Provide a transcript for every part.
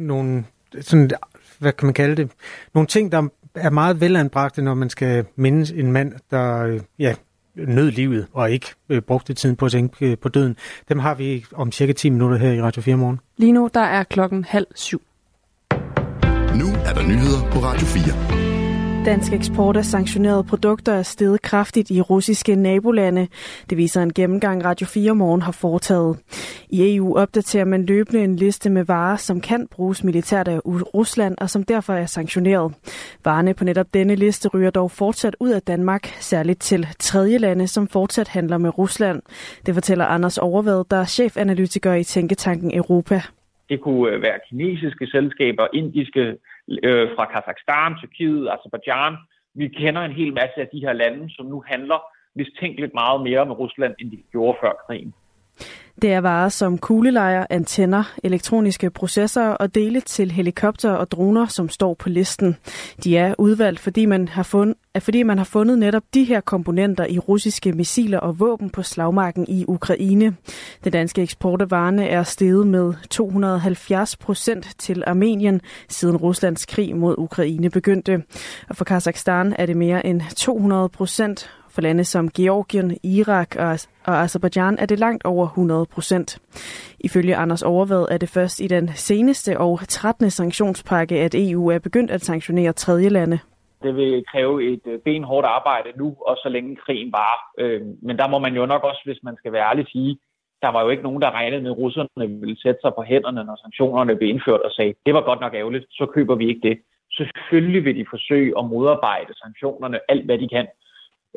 nogle sådan, hvad kan man kalde det, nogle ting, der er meget velanbragte, når man skal mindes en mand, der øh, ja, nød livet og ikke øh, brugte tiden på at tænke øh, på døden. Dem har vi om cirka 10 minutter her i Radio 4 morgen. Lige nu der er klokken halv syv. Nu er der nyheder på Radio 4. Dansk eksport af sanktionerede produkter er steget kraftigt i russiske nabolande. Det viser en gennemgang Radio 4 Morgen har foretaget. I EU opdaterer man løbende en liste med varer, som kan bruges militært af Rusland og som derfor er sanktioneret. Varerne på netop denne liste ryger dog fortsat ud af Danmark, særligt til tredje lande, som fortsat handler med Rusland. Det fortæller Anders Overvad, der er chefanalytiker i Tænketanken Europa. Det kunne øh, være kinesiske selskaber, indiske øh, fra Kazakhstan, Tyrkiet, Azerbaijan. Vi kender en hel masse af de her lande, som nu handler mistænkeligt meget mere med Rusland, end de gjorde før krigen. Det er varer som kuglelejer, antenner, elektroniske processorer og dele til helikopter og droner, som står på listen. De er udvalgt, fordi man har fundet, fordi man har fundet netop de her komponenter i russiske missiler og våben på slagmarken i Ukraine. Den danske eksport af varerne er steget med 270 procent til Armenien, siden Ruslands krig mod Ukraine begyndte. Og for Kazakhstan er det mere end 200 procent, for lande som Georgien, Irak og, og Azerbaijan er det langt over 100 procent. Ifølge Anders Overvad er det først i den seneste og 13. sanktionspakke, at EU er begyndt at sanktionere tredje lande. Det vil kræve et øh, benhårdt arbejde nu, og så længe krigen var. Øhm, men der må man jo nok også, hvis man skal være ærlig, sige, der var jo ikke nogen, der regnede med, at russerne ville sætte sig på hænderne, når sanktionerne blev indført og sagde, det var godt nok ærgerligt, så køber vi ikke det. Selvfølgelig vil de forsøge at modarbejde sanktionerne alt, hvad de kan.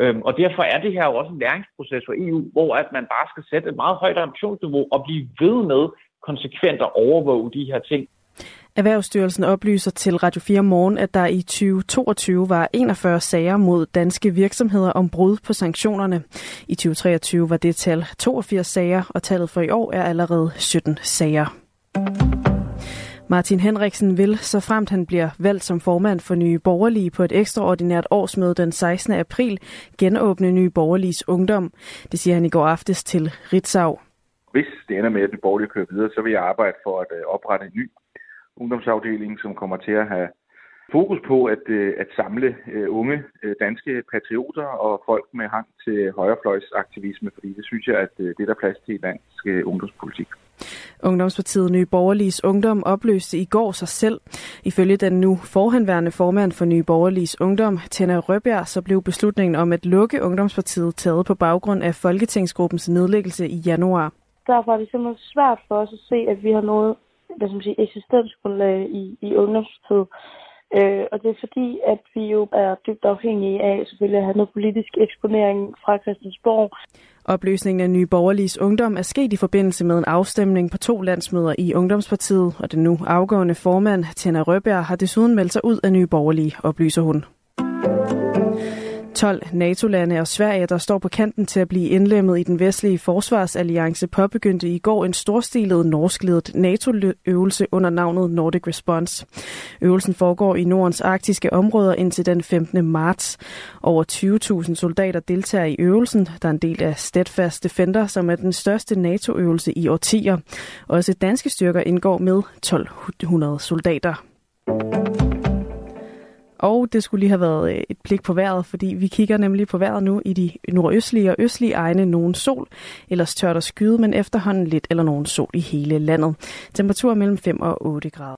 Øhm, og derfor er det her jo også en læringsproces for EU, hvor at man bare skal sætte et meget højt ambitionsniveau og blive ved med konsekvent at overvåge de her ting. Erhvervsstyrelsen oplyser til Radio 4 Morgen, at der i 2022 var 41 sager mod danske virksomheder om brud på sanktionerne. I 2023 var det tal 82 sager, og tallet for i år er allerede 17 sager. Martin Henriksen vil, så fremt han bliver valgt som formand for Nye Borgerlige på et ekstraordinært årsmøde den 16. april, genåbne Nye Borgerliges ungdom. Det siger han i går aftes til Ritzau. Hvis det ender med, at Nye Borgerlige kører videre, så vil jeg arbejde for at øh, oprette en ny ungdomsafdeling, som kommer til at have fokus på at, øh, at samle øh, unge danske patrioter og folk med hang til højrefløjsaktivisme, fordi det synes jeg, at det er der plads til i dansk ungdomspolitik. Ungdomspartiet Nye Borgerliges Ungdom opløste i går sig selv. Ifølge den nu forhenværende formand for Nye Borgerliges Ungdom, Tænder Røbjerg, så blev beslutningen om at lukke Ungdomspartiet taget på baggrund af Folketingsgruppens nedlæggelse i januar. Derfor er det simpelthen svært for os at se, at vi har noget hvad skal man sige, eksistensgrundlag i, i Ungdomspartiet. Øh, og det er fordi, at vi jo er dybt afhængige af selvfølgelig at have noget politisk eksponering fra Christiansborg. Opløsningen af Nye Borgerliges Ungdom er sket i forbindelse med en afstemning på to landsmøder i Ungdomspartiet, og den nu afgående formand, Tina Røbjerg, har desuden meldt sig ud af Nye Borgerlige, oplyser hun. 12 NATO-lande og Sverige, der står på kanten til at blive indlemmet i den vestlige forsvarsalliance, påbegyndte i går en storstilet norskledet NATO-øvelse under navnet Nordic Response. Øvelsen foregår i Nordens arktiske områder indtil den 15. marts. Over 20.000 soldater deltager i øvelsen, der er en del af Steadfast Defender, som er den største NATO-øvelse i årtier. Også danske styrker indgår med 1200 soldater. Og det skulle lige have været øh, et blik på vejret, fordi vi kigger nemlig på vejret nu i de nordøstlige og østlige egne nogen sol. Ellers tørt og skyde, men efterhånden lidt eller nogen sol i hele landet. Temperatur mellem 5 og 8 grader.